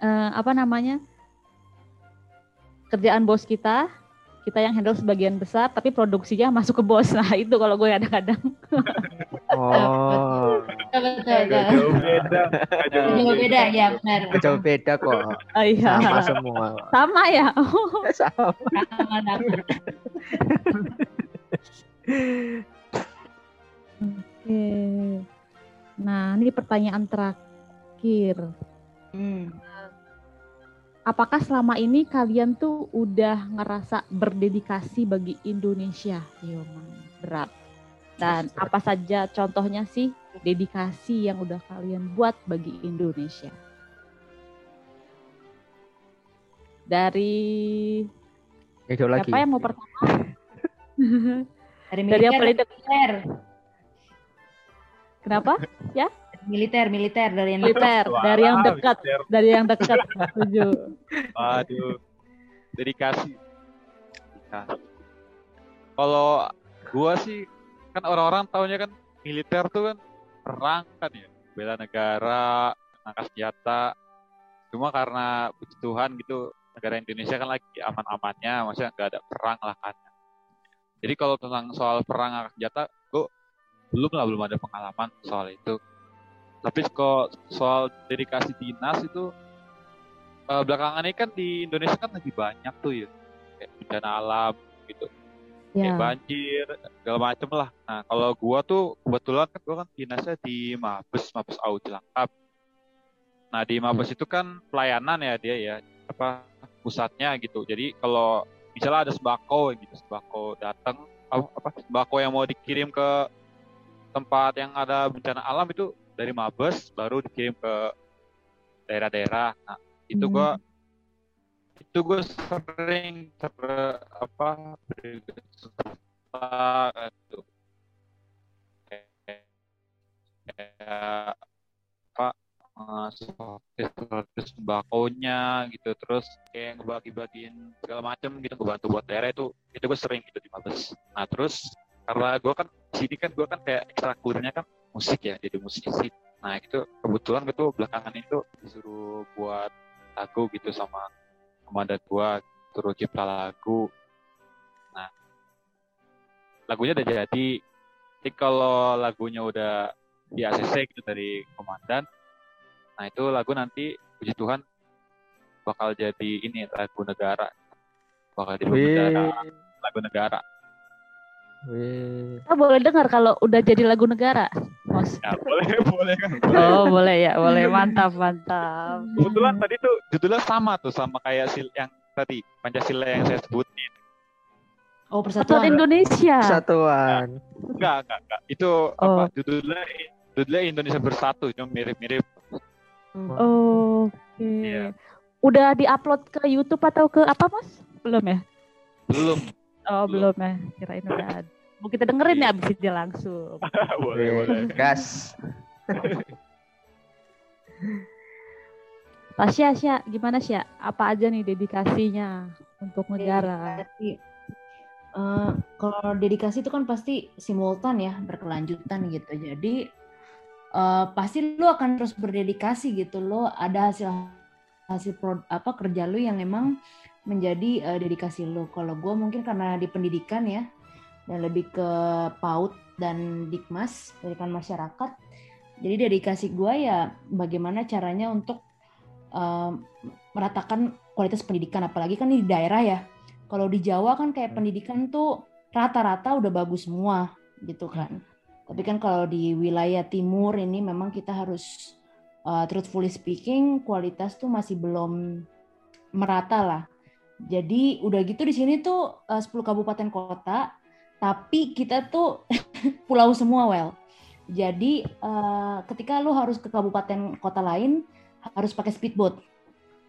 eh, apa namanya kerjaan bos kita, kita yang handle sebagian besar, tapi produksinya masuk ke bos. Nah itu kalau gue kadang-kadang. Oh, Betul, jauh beda. Jauh beda, ya benar. jauh beda kok. Oh, iya. Sama semua. Sama ya. Sama, sama. Oke. Nah, ini pertanyaan terakhir. Hmm. Apakah selama ini kalian tuh udah ngerasa berdedikasi bagi Indonesia? Yo, man, berat. Dan apa saja contohnya sih dedikasi yang udah kalian buat bagi Indonesia? Dari lagi. siapa yang mau pertama? Dari Dari yang paling dekat. Kenapa? militer, militer dari yang Militer. Dari yang dekat. militer. Dari yang dekat. Setuju. Aduh, dedikasi. Dedikasi. Kalau gua sih kan orang-orang taunya kan militer tuh kan perang kan ya, bela negara, angkat senjata. Cuma karena puji Tuhan gitu negara Indonesia kan lagi aman-amannya, maksudnya nggak ada perang lah kan. Jadi kalau tentang soal perang angkat senjata, belum lah belum ada pengalaman soal itu. Tapi kok soal dedikasi dinas itu eh, belakangan ini kan di Indonesia kan lagi banyak tuh ya. Kayak bencana alam gitu. Kayak Ya. banjir segala macem lah. Nah kalau gua tuh kebetulan kan gua kan dinasnya di Mabes Mabes AU Cilangkap. Nah di Mabes itu kan pelayanan ya dia ya apa pusatnya gitu. Jadi kalau misalnya ada sembako gitu sembako datang apa, apa sembako yang mau dikirim ke tempat yang ada bencana alam itu dari Mabes baru dikirim ke daerah-daerah. Nah itu Hmm. gua itu gue sering ter, apa bergerak gitu. Kayak apa eh, seperti sembakonya gitu terus kayak ngebagi-bagiin segala macem gitu ngebantu buat daerah itu. Itu gue sering gitu di Mabes. Nah terus karena gue kan sini kan gue kan kayak ekstrakurnya kan musik ya jadi musisi. Nah itu kebetulan gitu belakangan itu disuruh buat lagu gitu sama komandan gua suruh cipta lagu. Nah lagunya udah jadi. Jadi kalau lagunya udah di ACC gitu dari komandan nah itu lagu nanti puji Tuhan bakal jadi ini lagu negara. Bakal jadi lagu Wih. negara. Lagu negara Wih. Kita boleh dengar kalau udah jadi lagu negara, Mos. ya boleh boleh kan Oh, boleh ya, boleh. Mantap, mantap. kebetulan tadi tuh judulnya sama tuh sama kayak sil yang tadi Pancasila yang saya sebutin Oh, Persatuan persatuan. Indonesia. Satuan. Enggak, enggak, enggak. Itu Oh. apa? Judulnya judulnya Indonesia Bersatu, cuma mirip-mirip. Oh, Oke. Iya. Udah diupload ke YouTube atau ke apa, Mas? Belum ya? Belum. Oh, Belum. belum ya. Kirain udah ada. Mau kita dengerin Iya. ya abis ini langsung. boleh, Wih. boleh. Gas. Tasya, Sya, gimana Sya? Apa aja nih dedikasinya untuk negara? Dedikasi. Eh, kalau dedikasi itu kan pasti simultan ya, berkelanjutan gitu. Jadi eh, pasti lu akan terus berdedikasi gitu. Lo ada hasil hasil pro, apa kerja lu yang emang menjadi uh, dedikasi lu. Kalau gue mungkin karena di pendidikan ya dan lebih ke PAUD dan Dikmas pendidikan masyarakat. Jadi dedikasi gue ya bagaimana caranya untuk uh, meratakan kualitas pendidikan apalagi kan di daerah ya. Kalau di Jawa kan kayak pendidikan tuh rata-rata udah bagus semua gitu kan. Tapi kan kalau di wilayah timur ini memang kita harus uh, truthfully speaking kualitas tuh masih belum merata lah. Jadi udah gitu di sini tuh uh, 10 kabupaten kota, tapi kita tuh pulau semua well. Jadi uh, ketika lu harus ke kabupaten kota lain harus pakai speedboat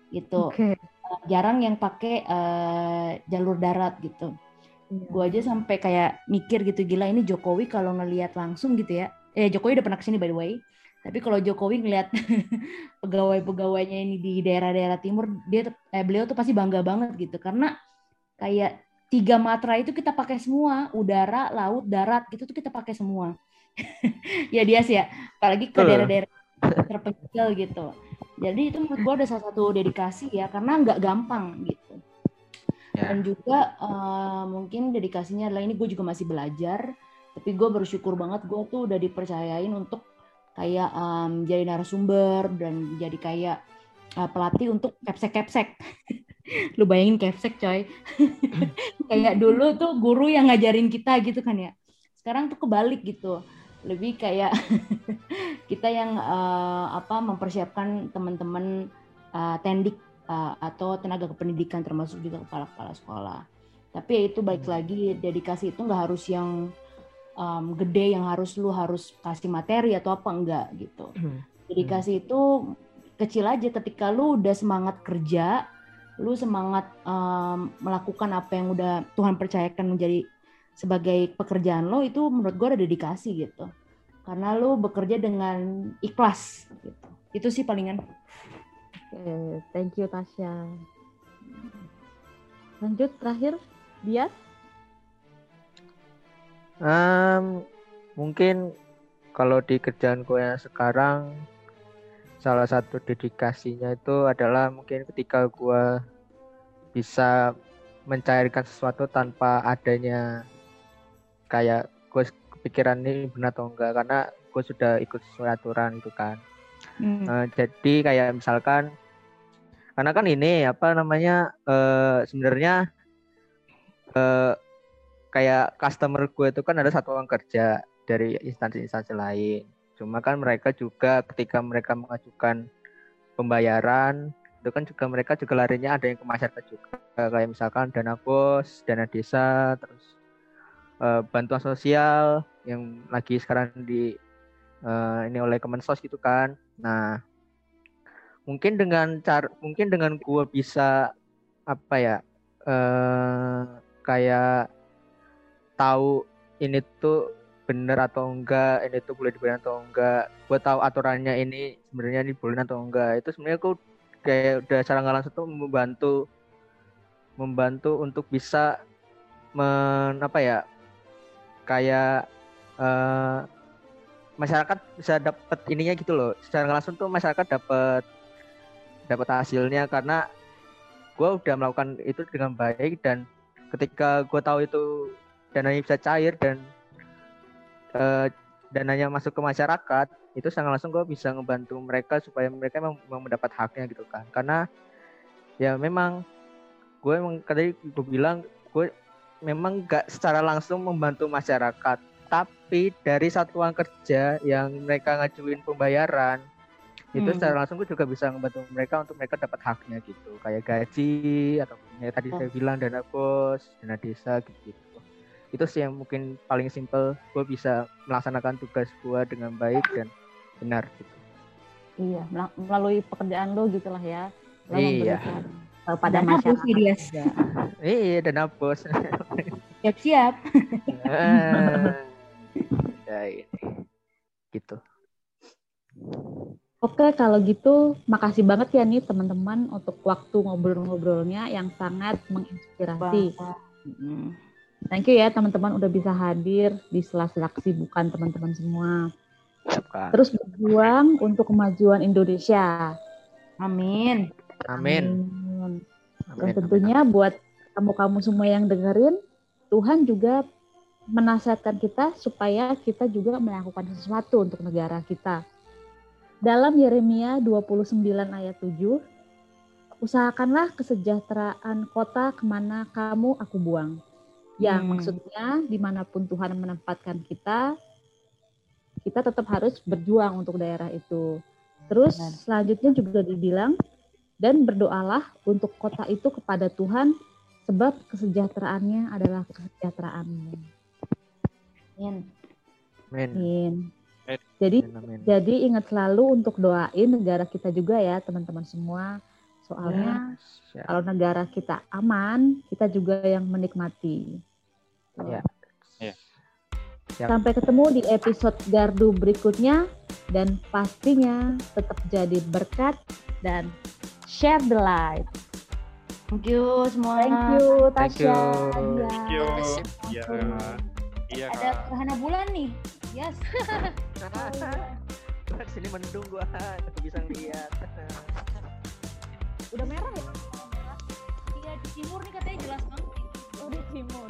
gitu. Okay. Uh, jarang yang pakai uh, jalur darat gitu. Iya. Gue aja sampai kayak mikir gitu gila ini Jokowi kalau ngelihat langsung gitu ya. Eh Jokowi udah pernah ke sini by the way. Tapi kalau Jokowi ngelihat pegawai-pegawainya ini di daerah-daerah timur, dia eh, beliau tuh pasti bangga banget gitu karena kayak tiga matra itu kita pakai semua, udara, laut, darat gitu tuh kita pakai semua. ya dia sih ya, apalagi ke daerah-daerah terpencil gitu. Jadi itu menurut gue ada salah satu dedikasi ya karena nggak gampang gitu. Yeah. Dan juga uh, mungkin dedikasinya adalah ini gue juga masih belajar, tapi gue bersyukur banget gue tuh udah dipercayain untuk kayak um, jadi narasumber dan jadi kayak uh, pelatih untuk kepsek-kepsek. Lu bayangin kepsek coy. kayak dulu tuh guru yang ngajarin kita gitu kan ya. Sekarang tuh kebalik gitu. Lebih kayak kita yang uh, apa mempersiapkan teman-teman uh, tendik uh, atau tenaga kependidikan termasuk juga kepala-kepala sekolah. Tapi ya itu baik hmm. lagi dedikasi itu nggak harus yang um, gede yang harus lu harus kasih materi atau apa enggak gitu. Hmm. Dedikasi hmm. itu kecil aja ketika lu udah semangat kerja, lu semangat um, melakukan apa yang udah Tuhan percayakan menjadi sebagai pekerjaan lo itu menurut gue ada dedikasi gitu. Karena lu bekerja dengan ikhlas gitu. Itu sih palingan. Oke, thank you Tasya. Lanjut terakhir, Bias. Um, mungkin kalau di kerjaanku yang sekarang salah satu dedikasinya itu adalah mungkin ketika gue bisa mencairkan sesuatu tanpa adanya kayak gue kepikiran ini benar atau enggak karena gue sudah ikut sesuai aturan itu kan. Hmm. Uh, jadi kayak misalkan karena kan ini apa namanya uh, sebenarnya uh, kayak customer gue itu kan ada satu orang kerja dari instansi-instansi lain. Cuma kan mereka juga ketika mereka mengajukan pembayaran itu kan juga mereka juga larinya ada yang ke masyarakat juga. Kayak misalkan dana bos dana desa terus uh, bantuan sosial yang lagi sekarang di uh, ini oleh Kemensos gitu kan. Nah mungkin dengan cara mungkin dengan gue bisa apa ya eh, kayak tahu ini tuh bener atau enggak ini tuh boleh dibayar atau enggak. Gue tahu aturannya ini sebenarnya ini boleh atau enggak. Itu sebenarnya aku kayak udah cara nggak langsung tuh membantu membantu untuk bisa men apa ya kayak uh, masyarakat bisa dapat ininya gitu loh. Secara langsung tuh masyarakat dapat dapat hasilnya karena gue udah melakukan itu dengan baik dan ketika gue tahu itu dananya bisa cair dan uh, dananya masuk ke masyarakat itu sangat langsung gue bisa ngebantu mereka supaya mereka memang, memang mendapat haknya gitu kan karena ya memang gue emang tadi gue bilang gue memang gak secara langsung membantu masyarakat tapi dari satuan kerja yang mereka ngajuin pembayaran itu hmm. secara langsung gue juga bisa membantu mereka untuk mereka dapat haknya gitu kayak gaji atau ya tadi oh. saya bilang dana bos dana desa gitu, gitu itu sih yang mungkin paling simpel gue bisa melaksanakan tugas gue dengan baik dan benar gitu. Iya melalui pekerjaan lo gitulah ya. Lo iya. pada dana masyarakat dia iya dana bos. Siap siap ya ini. Gitu. Oke, kalau gitu makasih banget ya nih teman-teman untuk waktu ngobrol-ngobrolnya yang sangat menginspirasi. Thank you ya teman-teman udah bisa hadir di sela-sela kesibukan teman-teman semua. Terus berjuang untuk kemajuan Indonesia. Amin. Amin. Amin. Dan Amin. tentunya buat kamu-kamu semua yang dengerin, Tuhan juga menasihatkan kita supaya kita juga melakukan sesuatu untuk negara kita. Dalam Yeremia 29 ayat 7, usahakanlah kesejahteraan kota ke mana kamu aku buang. Yang Hmm. maksudnya di mana pun Tuhan menempatkan kita, kita tetap harus berjuang untuk daerah itu. Terus Benar. selanjutnya juga dibilang, dan berdoalah untuk kota itu kepada Tuhan, sebab kesejahteraannya adalah kesejahteraanmu. Amin. Amin. Amin. Amin. Jadi Amin. jadi ingat selalu untuk doain negara kita juga ya teman-teman semua. Soalnya Ya. kalau negara kita aman, kita juga yang menikmati. Ya. Ya. Sampai ketemu di episode Gardu berikutnya dan pastinya tetap jadi berkat dan share the light. Thank you semua. Thank you Thank Tasya. you. Dia. Thank you. Iya. Iya Ada gerhana bulan nih. Yes. Di sini mendung gua, bisa lihat. Udah merah ya? Iya di timur nih katanya jelas banget. Oh, di timur.